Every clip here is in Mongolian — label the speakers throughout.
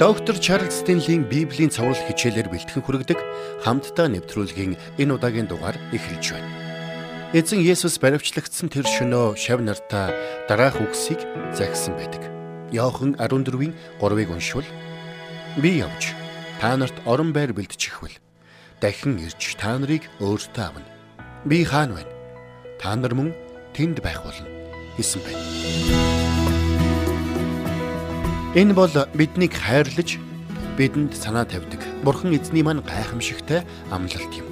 Speaker 1: Доктор Чарлз Стенлийн Библийн цовруул хичээлээр бэлтгэн хүргэдэг хамтдаа нэвтрүүлгийн энэ удаагийн дугаар эхэлж байна. Эзэн Есүс баривчлагдсан тэр шөнөө шав нартаа дараах үгсийг загсан байдаг. Иохан 14-ийн 3-ыг уншвал би явж та нарт орон байр бэлтчихвэл дахин ирж та нарыг өөртөө авна. Би хаана байна? Та нар мөн тэнд байх болно гэсэн байна. Энэ бол биднийг хайрлаж бидэнд санаа тавьдаг. Бурхан эзний маань гайхамшигтай амлалт юм.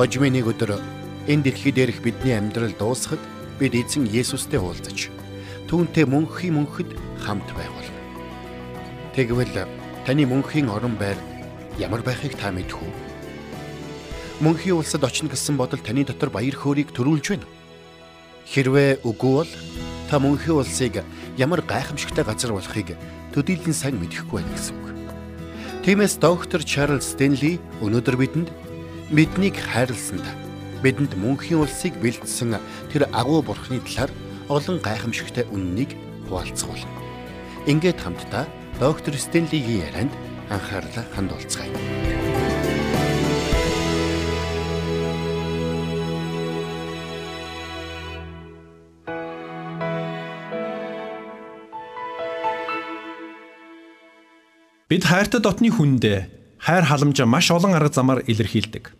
Speaker 1: Хожимын нэг өдөр энэ дэлхий дээрх бидний амьдрал дуусахад бид эзэн Есүстэй уулзаж түүнтэй мөнхийн мөнхөд хамт байх болно. Тэгвэл таны мөнхийн орон байр ямар байхыг та мэдэх үү? Мөнхийн улсад очно гэсэн бодол таны дотор баяр хөөргийг төрүүлж байна. Хэрвээ үгүй бол та мөнхийн улсыг ямар гайхамшигтай газар болохыг төдийлөн сайн мэдэхгүй байна гэсэн үг. Тиймээс доктор Чарлз Стенли өнөөдөр бидэнд биднийг хайрласанд бидэнд мөнхийн улсыг бэлдсэн тэр агуу бурхны талаар олон гайхамшигтай үннийг хуваалцгуул. Ингээд хамтдаа доктор Стенлигийн ярианд анхаарлаа хандуулцгаая.
Speaker 2: Бид хайртай дотны хүндээ хайр халамжаа маш олон арга замаар илэрхийлдэг.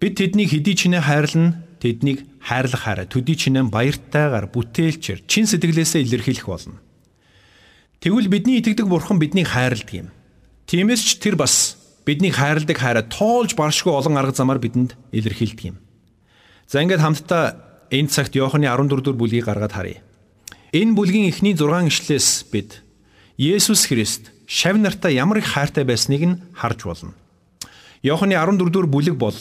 Speaker 2: Бид тэднийг хэдий чинээ хайрлна, тэднийг хайрлах хараа төдий чинээ баяртайгаар бүтээлчээр чин сэтгэлээсээ илэрхийлэх болно. Тэгвэл бидний итгэдэг бурхан биднийг хайрладаг юм. Тиймээс ч тэр бас биднийг хайрладаг хайраа тоолж баршгүй олон арга замаар бидэнд илэрхийлдэг юм. За ингээд хамтдаа энэ цагт Иоханы 14 дугаар бүлгийг гаргаад харъя. Энэ бүлгийн эхний 6 ишлээс бид Есүс Христ шав нартай ямар их хайртай байсныг нь харж болно. Иохны 14 дугаар бүлэг бол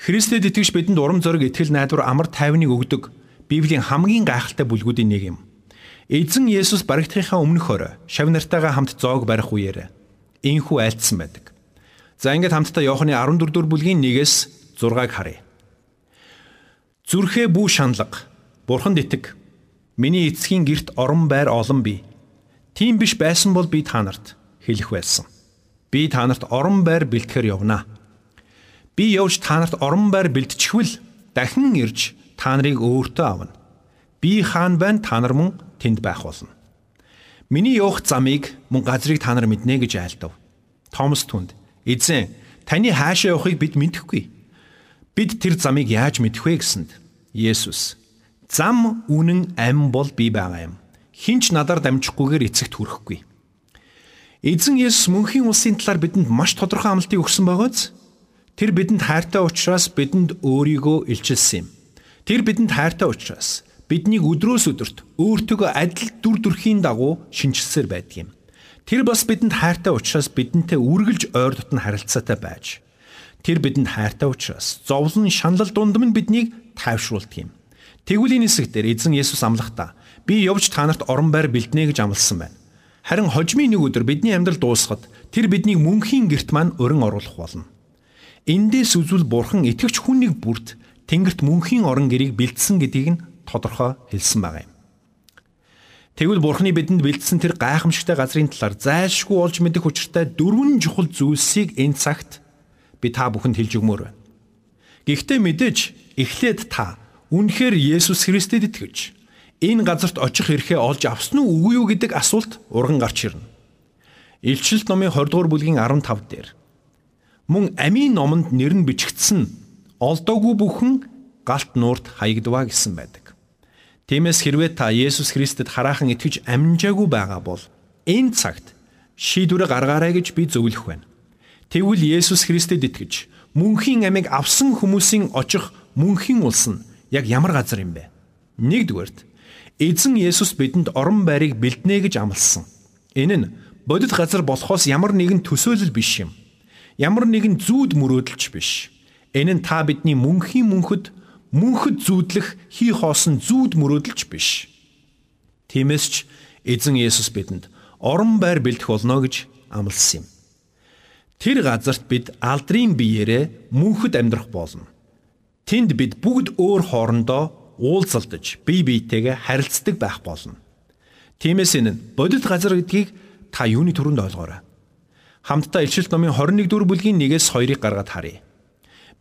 Speaker 2: Христэд итгэж бидэнд урам зориг итгэл найдвар амар тайвныг өгдөг Библийн хамгийн гайхалтай бүлгүүдийн нэг юм. Эзэн Есүс барагдахынхаа өмнөх орой шав нартайгаа хамт зоог барих үеэр инхүү айлтсан байдаг. За ингээд хамтдаа Иохны 14 дугаар бүлгийн 1-ээс 6-ыг харъя. Зүрхээ бүү шаналга. Бурханд итэг. Миний эцгийн герт орон байр олон бий. Тийм биш байсан бол би та нарт хэлэх байсан. Би та нарт орон байр бэлтгэхээр явна. Би явж та нарт орон байр бэлтчихвэл дахин ирж та нарыг өөртөө авна. Би хаан байна та нар мөн тэнд байх болно. Миний явах замыг мөн газрыг та нар мэднэ гэж айлдав. Томас түнд эзэн таны хаашаа явахыг бид мэдэхгүй. Бид тэр замыг яаж мэдэх вэ гэсэнд Есүс зам үнэн ам бол би байгаа юм хинч надаар дамжихгүйгээр эцэгт хүрэхгүй. Эзэн Есүс мөнхийн улсын талаар бидэнд маш тодорхой амлалтыг өгсөн байгааз тэр бидэнд хайртай учраас бидэнд өөрийгөө илчилсэн юм. Тэр бидэнд хайртай учраас биднийг өдрөөс өдөрт өөртөөгөө адил дүр төрхийн дагуу шинжилсээр байдаг юм. Тэр бас бидэнд хайртай учраас бидэнтэй үргэлж ойр дотн харилцаатай байж тэр бидэнд хайртай учраас зовлон шаналл дундам нь биднийг тайвшруулдаг юм. Тэгвэл энэ хэсэг дээр эзэн Есүс амлахдаа би явж та нарт орон байр бэлднэ гэж амласан байна. Харин хожмын нэг өдөр бидний амьдрал дуусахад тэр биднийг мөнхийн герт маань өрн оруулах болно. Эндээс үзвэл бурхан итгэвч хүн нэг бүрт тэнгэрт мөнхийн орон гэрийг бэлдсэн гэдгийг нь тодорхой хэлсэн байгаа юм. Тэгвэл бурханы бидэнд бэлдсэн тэр гайхамшигтай газрын талаар зайлшгүй олж мэдэх учиртай дөрвөн чухал зүйлсийг энэ цагт би та бүхэнд хэлж өгмөр байна. Гэхдээ мэдээж эхлээд та үнэхээр Есүс Христэд итгэж энэ газарт очих эрхээ олж авсан уу үгүй юу гэдэг асуулт урган гарч ирнэ. Илчилт номын 20 дугаар бүлгийн 15 дээр мөн амийн номонд нэр нь бичигдсэн олдоогүй бүхэн галт нуурт хаягдваа гэсэн байдаг. Тиймээс хэрвээ та Есүс Христэд хараахан итгэж амжаагүй байгаа бол энэ цагт шийдвэрээ гаргаарай гэж би зөвлөх байна. Тэгвэл Есүс Христэд итгэж мөнхийн амийг авсан хүмүүсийн очих мөнхийн улс нь яг ямар газар юм бэ? Нэгдүгээрт Эзэн Есүс бидэнд орон байрыг бэлднэ гэж амласан. Энэ нь бодит газар болохоос ямар нэгэн төсөөлөл биш юм. Ямар нэгэн зүүд мөрөөдөлч биш. Энэ нь та бидний мөнхийн мөнхөд мөнхөд зүүдлэх хий хоосон зүүд мөрөөдөлч биш. Тиймээс ч эзэн Есүс бидэнд орон байр бэлдэх болно гэж амласан юм. Тэр газарт бид алдрын биеэрээ мөнхөд амьдрах болно. Тэнд бид бүгд өөр хоорондоо уулзалдаж бие биетэйгээ харилцдаг байх болно. Тиймээс энэ бодит газар гэдгийг та юуны төрөнд ойлгоорой. Хамтдаа Илчилт номын 21 дугаар бүлгийн 1-ээс 2-ыг гаргаад харъя.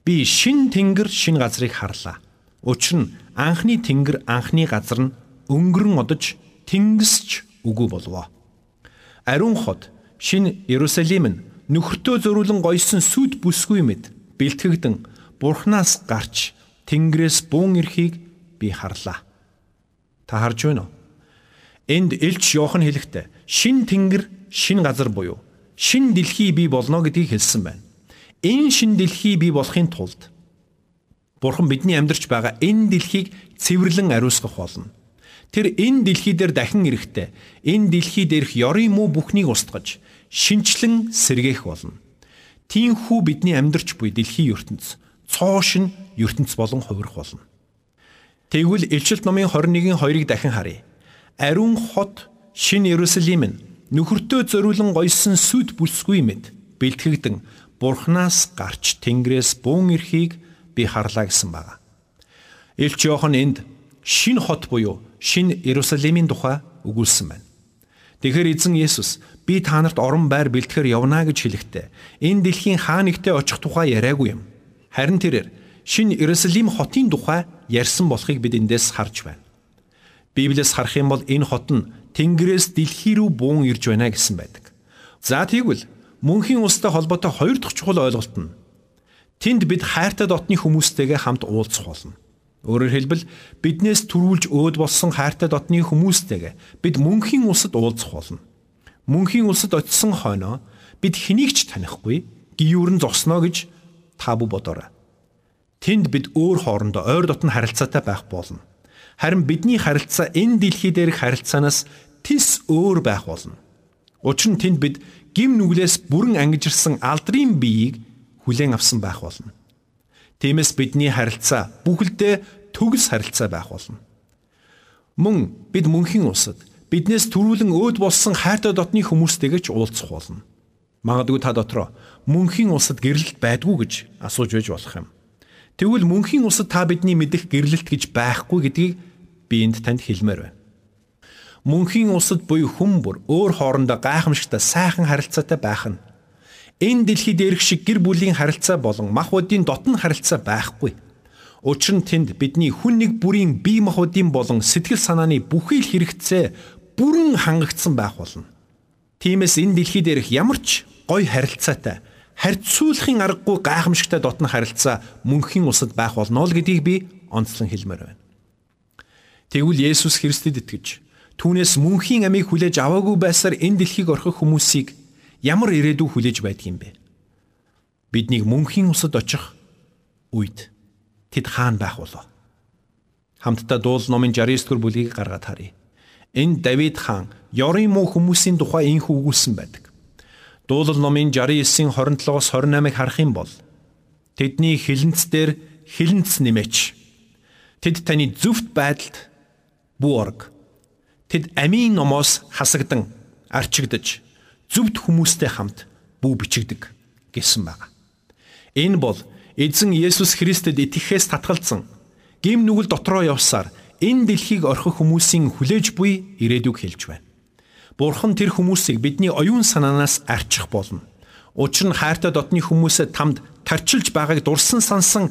Speaker 2: Би шин тэнгэр шин газрыг харлаа. Учир нь анхны тэнгэр анхны газар нь өнгөрөн одож тэнгисч үгүй болвоо. Ариун хот шин Иерусалим нь нөхөртөө зөрүүлэн гойсон сүд бүсгүй мэд бэлтгэгдэн Бурханаас гарч Тэнгэрээс буун эрхийг би харлаа. Та харж байна уу? Энд Илч Йохан хэлэхдээ шин тэнгэр, шин газар буюу шин дэлхий бий болно гэдгийг хэлсэн байна. Энэ шин дэлхий бий болохын тулд Бурхан бидний амьдарч байгаа энэ дэлхийг цэвэрлэн ариусгах болно. Тэр энэ дэлхий дээр дахин ирэхдээ энэ дэлхий дээрх ёрын муу бүхнийг устгаж шинчлэн сэргээх болно. Тиймхүү бидний амьдрч буй дэлхийн ертөнц цоошин ертөнц болон хувирах болно. Тэгвэл Илчилт номын 21-ийн 2-ыг дахин харъя. Ариун хот шин Иерусалим нь нөхөртөө зориулан гойсон сүд бүсгүй мэд бэлтгэгдэн Бурханаас гарч Тэнгэрээс буун эрхийг би харлаа гэсэн байна. Илч Иохан энд шин хот буюу шин Иерусалимийн тухай өгүүлсэн байна. Тэгэхээр эзэн Есүс би та нарт орон байр бэлтгэхээр явна гэж хэлэхдээ энэ дэлхийн хаа нэгтээ очих тухай яриаггүй юм. Харин тэрээр шинэ Иерусалим хотын тухай ярьсан болохыг бид эндээс харж байна. Библиэс харах юм бол энэ хот нь Тэнгэрээс дэлхий рүү буун ирж байна гэсэн байдаг. За тэгвэл мөнхийн устай холбоотой хоёр дахь чухал ойлголт нь тэнд бид хайртай дотны хүмүүстэйгээ хамт уулзах болно. Өөрөөр хэлбэл биднээс төрүүлж өөд болсон хайртай дотны хүмүүстэйгээ бид мөнхийн усад уулзах болно. Мөнхийн усад очисон хойноо бид хэнийг ч танихгүй гиюрэн зогсноо гэж та бү бодоорой. Тэнд бид өөр хоорондоо ойр дотн харилцаатай байх болно. Харин бидний харилцаа энэ дэлхий дээрх харилцаанаас тис өөр байх болно. Учир нь тэнд бид гим нүглээс бүрэн ангижирсан алдрын биеийг хүлээн авсан байх болно. Тиймээс бидний харилцаа бүхэлдээ төгс харилцаа байх болно. Мөн бид мөнхийн усад биднээс төрүүлэн өөд болсон хайртай дотны хүмүүстэйгээ ч уулзах болно. Магадгүй та дотроо мөнхийн усад гэрлэлт байдгүй гэж асууж байж болох юм. Тэгвэл мөнхийн усад та бидний мэдих гэрлэлт гэж байхгүй гэдгийг би энд танд хэлмээр байна. Мөнхийн усад буюу хүн бүр өөр хоорондоо гайхамшигтай сайхан харилцаатай байх нь Энэ дэлхий дээрх шиг гэр бүлийн харилцаа болон махбодын дотн харилцаа байхгүй. Учир нь тэнд бидний хүн нэг бүрийн бие махбодын болон сэтгэл санааны бүхий л хэрэгцээ бүрэн хангагдсан байх болно. Тиймээс энэ дэлхий дээрх ямар ч гой харилцаатай харьцуулахын аргагүй гайхамшигтай дотн харилцаа мөнхийн усад байх болно л гэдгийг би онцлон хэлмээр байна. Тэгвэл Есүс Христэд итгэж түүнээс мөнхийн амийг хүлээж аваагүй байсаар энэ дэлхийг орхих хүмүүсийг ямар ирээдүй хүлээж байдаг юм бэ? Биднийг мөнхийн усад очих үед тэд хаана байх болов? Хамтдаа дуул номын 69 дугаар бүлгийг гаргаад харъя. Энд Давид хаан ёрын муу хүмүүсийн тухай инх үгүүлсэн байдаг. Дуулал номын 69-ийн 27-оос 28-ыг харах юм бол тэдний хилэнцээр хилэнц нэмээч. Тэд таны зөвхт байдалд бүү орг. Тэд амийн номоос хасагдан арчигдж зөвхт хүмүүстэй хамт бүү бичигдэг гэсэн байна. Энэ бол эзэн Есүс Христэд итгэхээс татгалзсан гим нүгэл дотроо явсаар энэ дэлхийг орхих хүмүүсийн хүлээж буй ирээдүг хэлж байна. Бурхан тэр хүмүүсийг бидний оюун санаанаас арчих болно. Учир нь хайртай дотны хүмүүсээ тамд тарчилж байгааг дурсан сансан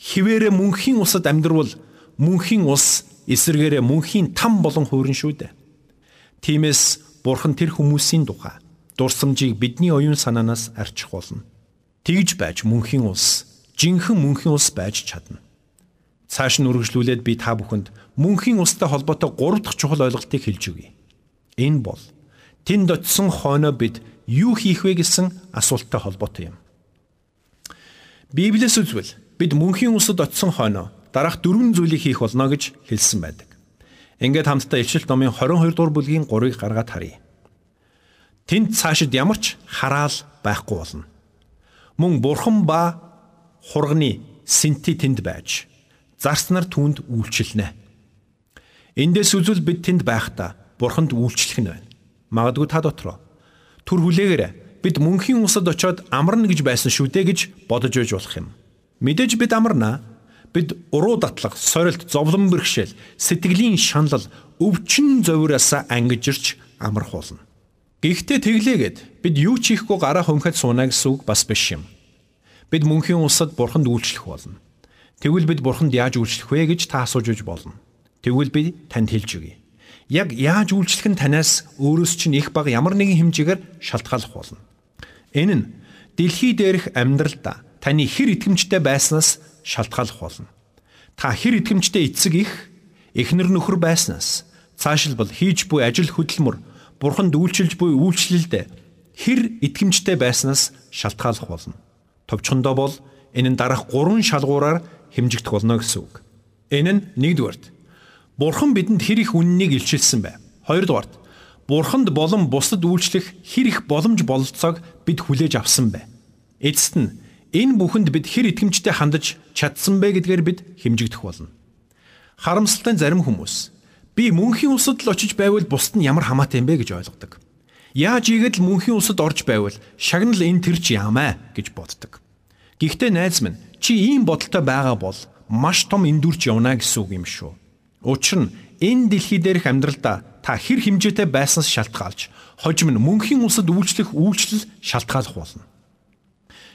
Speaker 2: хിവэрэ мөнхийн усад амьдрвал мөнхийн ус эсэргээрээ мөнхийн там болон хуурин шүү дээ. Тиймээс бурхан тэр хүмүүсийн тухай дурсамжийг бидний оюун санаанаас арчих болно. Тэгж байж мөнхийн улс, жинхэнэ мөнхийн улс байж чадна. Цааш нь үргэлжлүүлээд би та бүхэнд мөнхийн улстай холбоотой гурав дахь чухал ойлголтыг хэлж өгье. Энэ бол тэнд очисон хойноо бид юу хийх вэ гэсэн асуулттай холбоотой юм. Библиэс үзвэл бид мөнхийн улсад очисон хойноо дараах дөрвөн зүйлийг хийх болно гэж хэлсэн байдаг. Ингээд хамтдаа Илчилт номын 22 дугаар бүлгийн 3-ыг гаргаад харъя. Тэнд цаашид ямар ч хараал байхгүй болно. Мөн бурхан ба хурганы сэнти тэнд байж зарснаар түүнд үйлчлэнэ. Эндээс үзвэл бид тэнд байхдаа бурханд үйлчлэх нь байна. Магадгүй та дотроо түр хүлээгээрээ бид мөнхийн усад очиод амарна гэж байсан шүү дээ гэж бодож байж болох юм. Мэдээж бид амарна. Бид уруу татлах, сорилт, зовлон бэрхшээл, сэтгэлийн шанал, өвчин зовироос ангижирч амарх болно. Гэхдээ тэглээгээд бид юу ч хийхгүй гараа хумхад суунаа гэсэн үг бас биш юм. Бид мөнхийн улсад бурханд үйлчлэх болно. Тэгвэл бид бурханд яаж үйлчлэх вэ гэж та асууж үж болно. Тэгвэл би танд хэлж өгье. Яг яаж үйлчлэх нь танаас өөрөөс чинь их баг ямар нэгэн хэмжээгээр шалтгааллах болно. Энэ нь дэлхий дээрх амьдралда таны хэр итгэмжтэй байснаас шалтгааллах болно. Та хэр итгэмжтэй эцэг их эхнэр нөхөр байснаас цаашилбал хийж буй ажил хөдөлмөр бурханд үйлчилж буй үйлчлэлд хэр итгэмжтэй байснаас шалтгааллах болно. Товчхондоо бол энэ нь дараах гурван шалгуураар хэмжигдэх болно гэсэн үг. Энэ нь нэгдүгээрт Бурхан бидэнд хэр их үннийг илчилсэн бэ? Хоёрдугаарт Бурханд болон бусдад үйлчлэх хэр их боломж бололцоог бид хүлээж авсан бэ? Эцэст нь энэ бүхэнд бид хэр итгэмжтэй хандаж чадсан бэ гэдгээр бид хэмжигдэх болно. Харамсалтай зарим хүмүүс би мөнхийн улсад л очиж байвал бусд нь ямар хамаатай юм бэ гэж ойлгодог. Яаж ийгээд л мөнхийн улсад орж байвал шагнал энэ тэр чи яамаа гэж боддог. Гэхдээ найз минь чи ийм бодолтой байгаа бол маш том эндүрч явна гэсэн үг юм шүү. Учир нь энэ дэлхий дээрх амьдралдаа та хэр хэмжээтэй байснаас шалтгаалж хожим нь мөнхийн улсад үйлчлэх үйлчлэл шалтгаалах болно.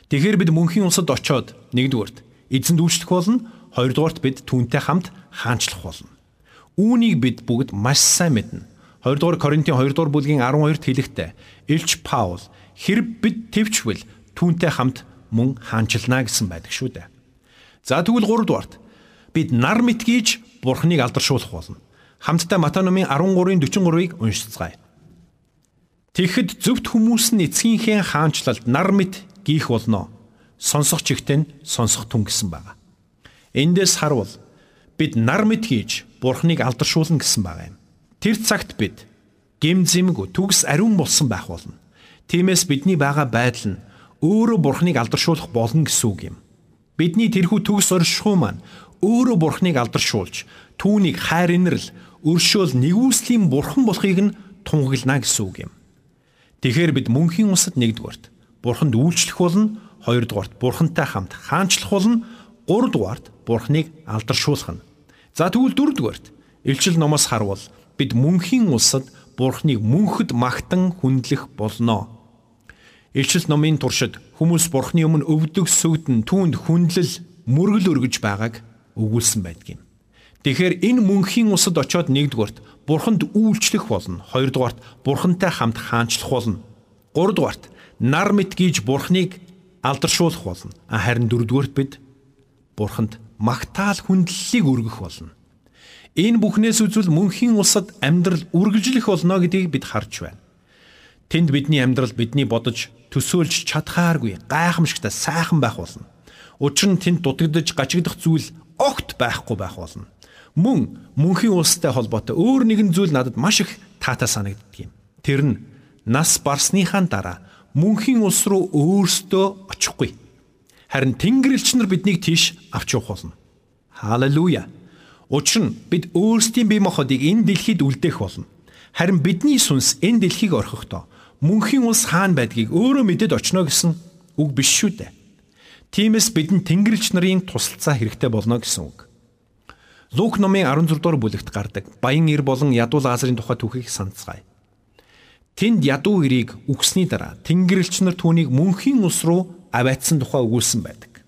Speaker 2: Тэгэхээр бид мөнхийн улсад очоод нэгдүгээрт эзэнд үйлчлэх болно, хоёрдугаарт бид түүнтэй хамт хаанчлах болно. Үүнийг бид бүгд маш сайн мэднэ. 2 дугаар Коринтын 2 дугаар бүлгийн 12-т хэлэхдээ Илч Паул хэрэг бид төвчвөл түүнтэй хамт мөн хаанчилна гэсэн байдаг шүү дээ. За тэгвэл 3 дугаарт бид нар мэтгийж бурхныг алдаршуулах болно. Хамтдаа Матай номын 13-ын 43-ыг уншицгаая. Тэгэхэд зөвхт хүмүүс нь эцгийнхээ хаанчлалд нар мэт гийх болно. Сонсох чигтэн сонсох түн гэсэн байна. Эндээс харвал бид нар мэт хийж бурхныг алдаршуулна гэсэн байна юм. Тэр цагт бид гим зэмгүй төгс ариун болсон байх болно. Тиймээс бидний байгаа байдал нь өөрөө Бурхныг алдаршуулах болно гэсэн үг юм. Бидний тэрхүү төгс оршихуй маань өөрөө Бурхныг алдаршуулж түүнийг хайр инрэл өршөөл нэгүслийн Бурхан болохыг нь тунгаглана гэсэн үг юм. Тэгэхээр бид мөнхийн усад нэгдүгээрт Бурханд үйлчлэх болно, хоёрдугаарт Бурхантай хамт хаанчлах болно, гуравдугаарт Бурхныг алдаршуулах нь. За тэгвэл дөрөвдүгээрт Илчил номоос харвал бид мөнхийн улсад Бурхныг мөнхөд магтан хүндлэх болно. Илчил номын туршид хүмүүс Бурхны өмнө өвдөг сүгдэн түүнд хүндлэл мөргөл өргөж байгааг өгүүлсэн байдгийн. Тэгэхээр энэ мөнхийн усад очиод нэгдүгээрт Бурханд үйлчлэх болно. Хоёрдугаарт Бурхантай хамт хаанчлах болно. Гуравдугаарт нар мэт гийж Бурхныг алдаршуулах болно. Харин дөрөвдүгээрт бид Бурханд магтаал хүндлэлийг өргөх болно. Энэ бүхнээс үзвэл мөнхийн улсад амьдрал үргэлжлэх болно гэдгийг бид харж байна. Тэнд бидний амьдрал бидний бодож төсөөлж чадхааргүй гайхамшигтай сайхан байх болно. Учир нь тэнд дутагдж гачигдах зүйл огт байхгүй байх болно. Мөн мөнхийн улстай холбоотой өөр нэгэн зүйл надад маш их таатай санагддаг юм. Тэр нь нас барсныхаа дараа мөнхийн улс руу өөрсдөө очихгүй. Харин Тэнгэрлэгч нар биднийг тийш авч явах болно. Халелуя. Учир нь бид өөрсдийн бие махбодыг энэ дэлхийд үлдээх болно. Харин бидний сүнс энэ дэлхийг орхихдоо мөнхийн улс хаана байдгийг өөрөө мэдээд очно гэсэн үг биш шүү дээ. Тиймээс бидэнд Тэнгэрлэгч нарын тусалцаа хэрэгтэй болно гэсэн үг. Лук номын 16 дугаар бүлэгт гардаг баян ир болон ядуу Лазарын тухай түүхийг санацгаая. Тэнд ядуу ирийг үгсний дараа Тэнгэрлэгч нар түүнийг мөнхийн улс руу аваатсан тухай өгүүлсэн байдаг.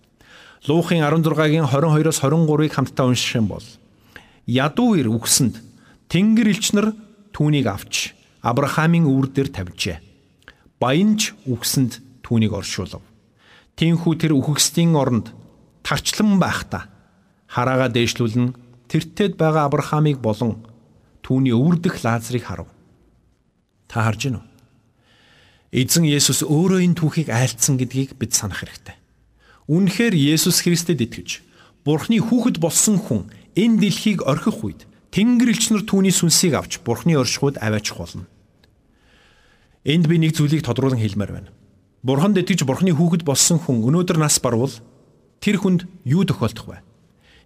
Speaker 2: Луухын 16-гийн 22-оос 23-ыг хамтдаа унших юм бол ядуу ир үгсэнд Тэнгэр элчнэр түүнийг авч Авраамийн өвөр дээр тавьжээ. Баянч үгсэнд түүнийг оршуулв. Тинхүү тэр үхгсдийн оронд тарчлан байхдаа хараага дээшлүүлэн тэртээд байгаа Авраамыг болон түүний өвөрдөх Лазарыг харав. Та харж гинөө. Эзэн Есүс өөрөө энэ түүхийг айлцсан гэдгийг бид санах хэрэгтэй. Үнэхээр Есүс Христэд итгэж Бурхны хүүхэд болсон хүн энэ дэлхийг орхих үед Тэнгэрлэгч нар түүний сүнсийг авч Бурхны оршихуйд аваачих болно. Энд би нэг зүйлийг тодруулан хэлмээр байна. Бурханд итгэж Бурхны хүүхэд болсон хүн өнөөдөр нас барвал тэр хүнд юу тохиолдох вэ?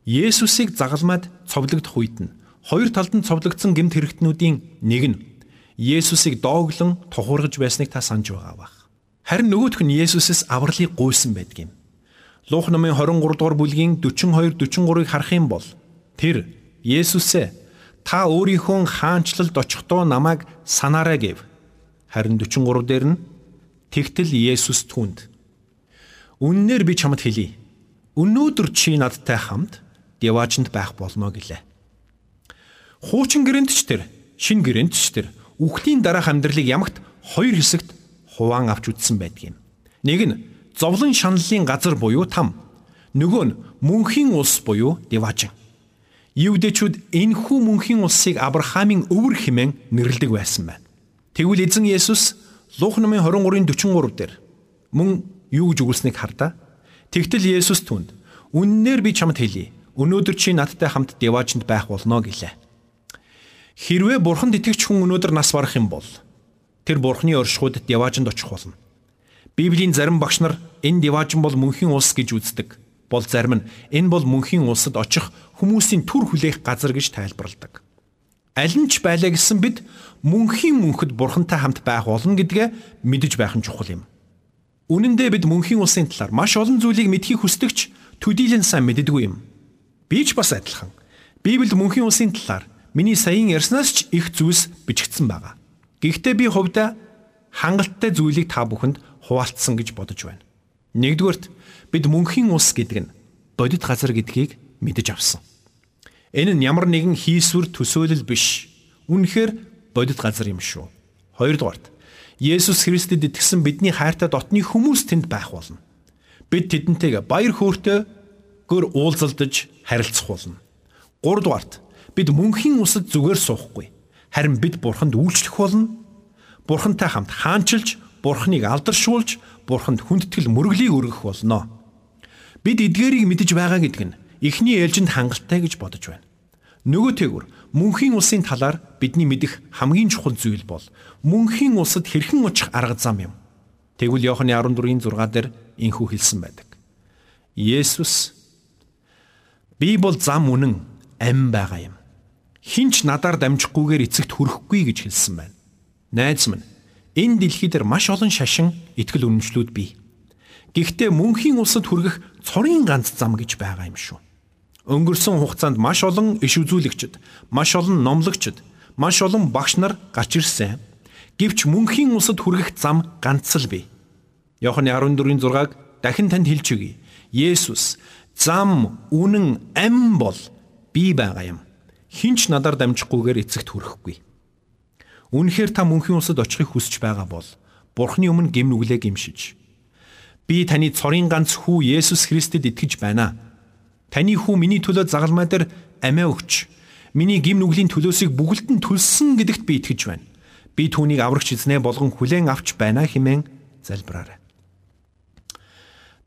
Speaker 2: Есүсийг загалмаад цовлогдох үед нь хоёр талд нь цовлогдсон гэмт хэрэгтнүүдийн нэг нь Есүсийг дооглон тухургаж байсныг та санаж байгаа бах. Харин нөгөөх нь Есүсээс авралыг гуйсан байдгийн. Лух номын 23 дугаар бүлгийн 42 43-ыг харах юм бол Тэр Есүсээ та өөрийнхөө хаанчлалд очихдоо намайг санаарай гэв. Харин 43 дээр нь тэгтэл Есүс түүнд Үннээр би чамд хэлье. Өнөөдөр чи надтай хамт Деважинд байх болно гэлээ. Хуучин гэрэнтч тэр, шин гэрэнтч тэр үхлийн дараах амьдралыг ямагт хоёр хэсэгт хуваан авч үтсэн байдаг юм. Нэг нь зовлон шаналлын газар буюу там. Нөгөө нь мөнхийн улс буюу Деважин. Юудэчүүд энхүү мөнхийн улсыг Авраамийн өвөр хэмээн нэрлэдэг байсан байна. Тэгвэл эзэн Есүс Лух номын 23-ын 43 дээр мөн юу гэж өгүүлснийг хардаа. Тэгтэл Есүс түнд үннээр би чамд хэлье. Өнөөдөр чи надтай хамт Деважинд байх болно гэлээ. Хэрвээ бурханд итгэж хүн өнөөдөр нас барах юм бол тэр бурханы оршихуйд Деважинд очих болно. Библийн зарим багш нар энэ Деважин бол мөнхийн улс гэж үздэг. Бол зарим нь энэ бол мөнхийн улсад очих хүмүүсийн түр хүлээх газар гэж тайлбарладаг. Аль нь ч байлаа гэсэн бид мөнхийн мөнхөд бурхантай хамт байх болно гэдгээ мэдэж байх нь чухал юм. Үнэн дээр бид мөнхийн улсын талаар маш олон зүйлийг мэдхийг хүсдэгч төдийлэн сайн мэддэггүй юм. Би ч бас адилхан. Библиэд мөнхийн улсын талаар миний саяын ярьснаас ч их зүйлс бичигдсэн байгаа. Гэхдээ би хувьдаа хангалттай зүйлийг та бүхэнд хуваалцсан гэж бодож байна. Нэгдүгээрт бид мөнхийн улс гэдэг нь бодит газар гэдгийг мэдэж авсан. Энэ нь ямар нэгэн хийсвэр төсөөлөл биш. Үнэхээр бодит газар юм шүү. Хоёрдугаарт Есүс Христэд итгэсэн бидний хайртай дотны хүмүүс тэнд байх болно. Бид тэдэнтэйгээ баяр хөөртэй гөр уулзалдаж харилцах болно. Гуравдугаарт бид мөнхийн усад зүгээр суухгүй. Харин бид Бурханд үйлчлэх болно. Бурхантай хамт хаанчилж, Бурханыг алдаршуулж, Бурханд хүндэтгэл мөрөглийг өргөх болно. Бид эдгээрийг мэдэж байгаа гэдэг нь эхний ээлжинд хангалттай гэж бодож байна. Нөгөөтэйгүр мөнхийн улсын талаар бидний мэдэх хамгийн чухал зүйл бол мөнхийн улсад хэрхэн очих арга зам юм. Тэгвэл Иохны 14-ийн 6 дээр инхүү хэлсэн байдаг. Есүс би бол зам үнэн ам байгаа юм. Хинч надаар дамжихгүйгээр эцэгт хүрэхгүй гэж хэлсэн байна. Найз минь энэ дэлхий дээр маш олон шашин итгэл үнэмшлүүд бий. Гэхдээ мөнхийн улсад хүргэх цорын ганц зам гэж байгаа юм шүү. Өнгөрсөн хугацаанд маш олон иш үзүүлэгчд, маш олон номлогчд, маш олон багш нар гарч ирсэн. Гэвч мөнхийн улсад хүргэх зам ганц л бий. Иохны 14-ийн 6-аг дахин танд хэлж өгье. Есүс зам, үнэн, ам бол би байгаа юм. Хинч надаар дамжихгүйгээр эцэгт хүрэхгүй. Үнэхээр та мөнхийн улсад очихыг хүсэж байгаа бол Бурхны өмнө гим нүглээ гимшиж би таны цорын ганц хүү Есүс Христэд итгэж байна Таны хүү миний төлөө загалмай дээр амиа өгч миний гим нүглийн төлөөсийг бүгд нь төлсөн гэдэгт би итгэж байна. Би түүнийг аврагч эзнээ болгон хүлээн авч байна хэмээн залбираарай.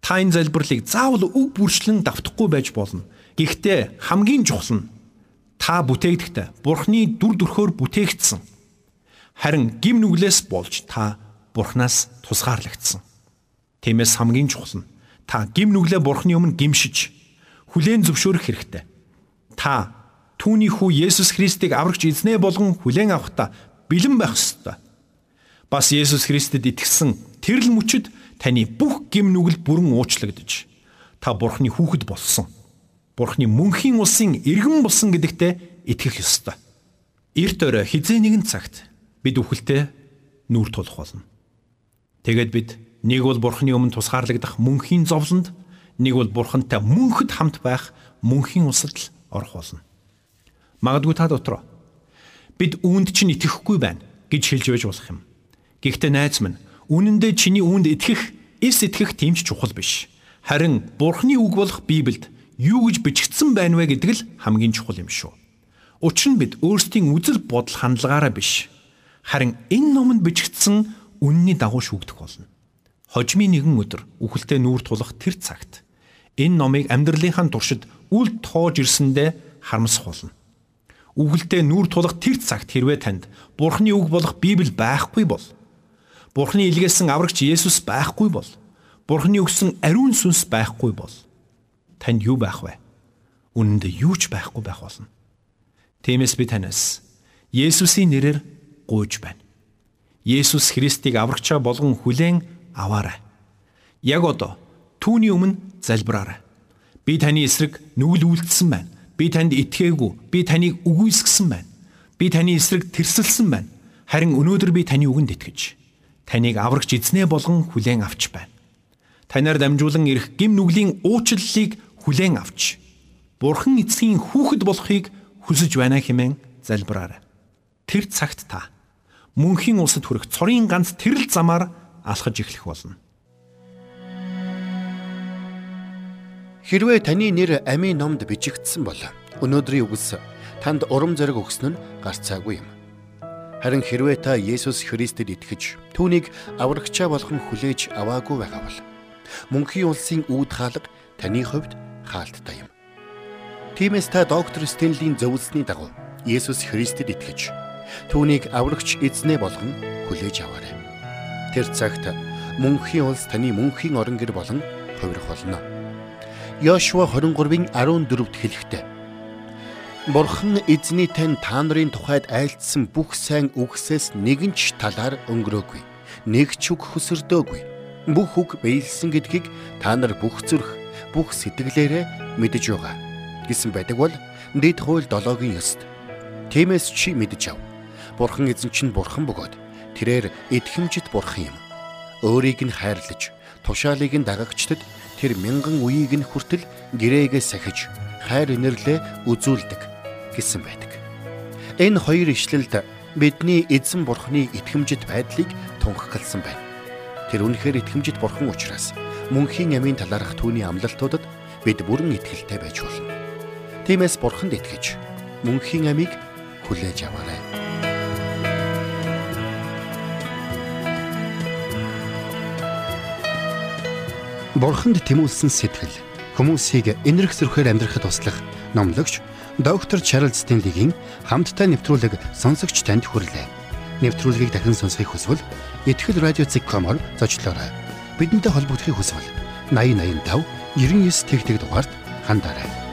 Speaker 2: Та энэ залбирлыг заавал үг бүрчлэн давтахгүй байж болно. Гэхдээ хамгийн чухал нь та бүтээгдэхдээ Бурхны дүр төрхөөр бүтээгдсэн. Харин гим нүглээс болж та Бурханаас тусгаарлагдсан. Тиймээс хамгийн чухал нь та гим нүглээ Бурхны өмнө гимшиж хүлээн зөвшөөрөх хэрэгтэй. Та түүний хүү Есүс Христийг аврагч эзнээ болгон хүлээн авахдаа бэлэн байх ёстой. Бас Есүс Христэд итгэсэн тэрл мөчөд таны бүх гим нүгэл бүрэн уучлагдж та Бурхны хүүхэд болсон. Бурхны мөнхийн улсын иргэн болсон гэдэгтээ итгэх ёстой. Эрт өрөө хизээ нэгэн цагт бид үхэлтэй нүүр тулах болно. Тэгээд бид нэг бол Бурхны өмнө тусгаарлагдах мөнхийн зовлонд нэг бол бурхантай мөнхөд хамт байх мөнхийн усад л орох болно. Магадгүй та дотроо бид үүнд чинь итгэхгүй байна гэж хэлж байж болох юм. Гэхдээ найз минь үнэндээ чиний үүнд итгэх, эс итгэх тэмч чухал биш. Харин Бурхны үг болох Библиэд юу гэж бичигдсэн байна вэ гэдэг л хамгийн чухал юм шүү. Учир нь бид өөрсдийн үзэл бодол хандлагаараа биш. Харин энэ номонд бичигдсэн үнний дагуу шүүгдэх болно. Хожмын нэгэн өдөр үхэлтэй нүүр тулах тэр цагт энэ номыг амьдралынхаа туршид үл тоож ирсэндээ харамсах болно. Үгэлдээ нүүр тулах тэр цагт хэрвээ танд Бурхны үг болох Библи байхгүй бол Бурхны илгээсэн аврагч Есүс байхгүй бол Бурхны өгсөн ариун сүнс байхгүй бол танд юу байх вэ? Үнэндээ юу ч байхгүй байх болно. Тиймээс би танаас Есүсийн нэрээр гуйж байна. Есүс Христийг аврагчаа болгон хүлээн аваарай. Яг одоо түүний өмнө залбираарай. Би таны эсрэг нүгэл үйлдэлсэн байна. Би танд итгээгүй. Би таныг үгүйсгэсэн байна. Би таны эсрэг тэрсэлсэн байна. Харин өнөөдөр би таны үгэнд итгэж таныг аврагч эзнээ болгон хүлээн авч байна. Танаар дамжуулан ирэх гим нүглийн уучлалыг хүлээн авч Бурхан эцгийн хүүхэд болохыг хүсэж байна хэмээн залбираарай. Тэр цагт та мөнхийн улсад хүрэх цорын ганц тэрл замаар алхаж эхлэх болно.
Speaker 1: Хэрвээ таны нэр амийн номд бичигдсэн бол өнөөдрийн үгс танд урам зориг өгсөн нь гарцаагүй юм. Харин хэрвээ та Есүс Христэд итгэж түүнийг аврагчаа болгон хүлээж аваагүй байгаа бол мөнхийн улсын үүд хаалга таны хувьд хаалттай юм. Тиймээс та доктор Стенлийн зөвлөсний дагуу Есүс Христэд итгэж түүнийг аврагч эзнээ болгон хүлээж аваарай. Тэр цагт мөнхийн улс таны мөнхийн орон гэр болон хувирах болно. Йошуа 23-ын 14-д хэлэхдээ Бурхан эзний тань та нарын тухайд айлтсан бүх сайн үгсээс нэгэн ч талаар өнгөрөөгүй. Нэг ч үг хөсөрдөөгүй. Бүх үг биелсэн гэдгийг та нар бүх зүрх, бүх сэтгэлээрээ мэдэж байгаа. гэсэн байдаг бол дэд хууль 7-гийн 9-д. Тиймээс чи мэдэж ав. Бурхан эзэн чинь бурхан бөгөөд тэрээр итгэмжит бурхан юм. Өөрийг нь хайрлаж, тушаалыг нь дагагчдад тэр мянган үеийг нь хүртэл гэрээгээ сахиж хайр инэрлээ үзүүлдэг гэсэн байдаг. Энэ хоёр ишлэлд бидний эзэн бурхны итгэмжит байдлыг тунхагласан байна. Тэр үнэхээр итгэмжит бурхан учраас мөнхийн амийн талаарх түүний амлалтуудад бид бүрэн итгэлтэй байж болно. Тиймээс бурханд итгэж мөнхийн амийг хүлээж аваарай. Бурханд тэмүүлсэн сэтгэл хүмүүсийг энэрх зөрхөөр амьдрахад туслах номлогч доктор Чарлз Стенлигийн хамттай нэвтрүүлэг сонсогч танд хүрэлээ. Нэвтрүүлгийг дахин сонсохыг хүсвэл ихтгэл радиоцик.com-оор зочлоорой. Бидэнтэй холбогдохыг хүсвэл 8085 99 тэгтэг дугаард хандаарай.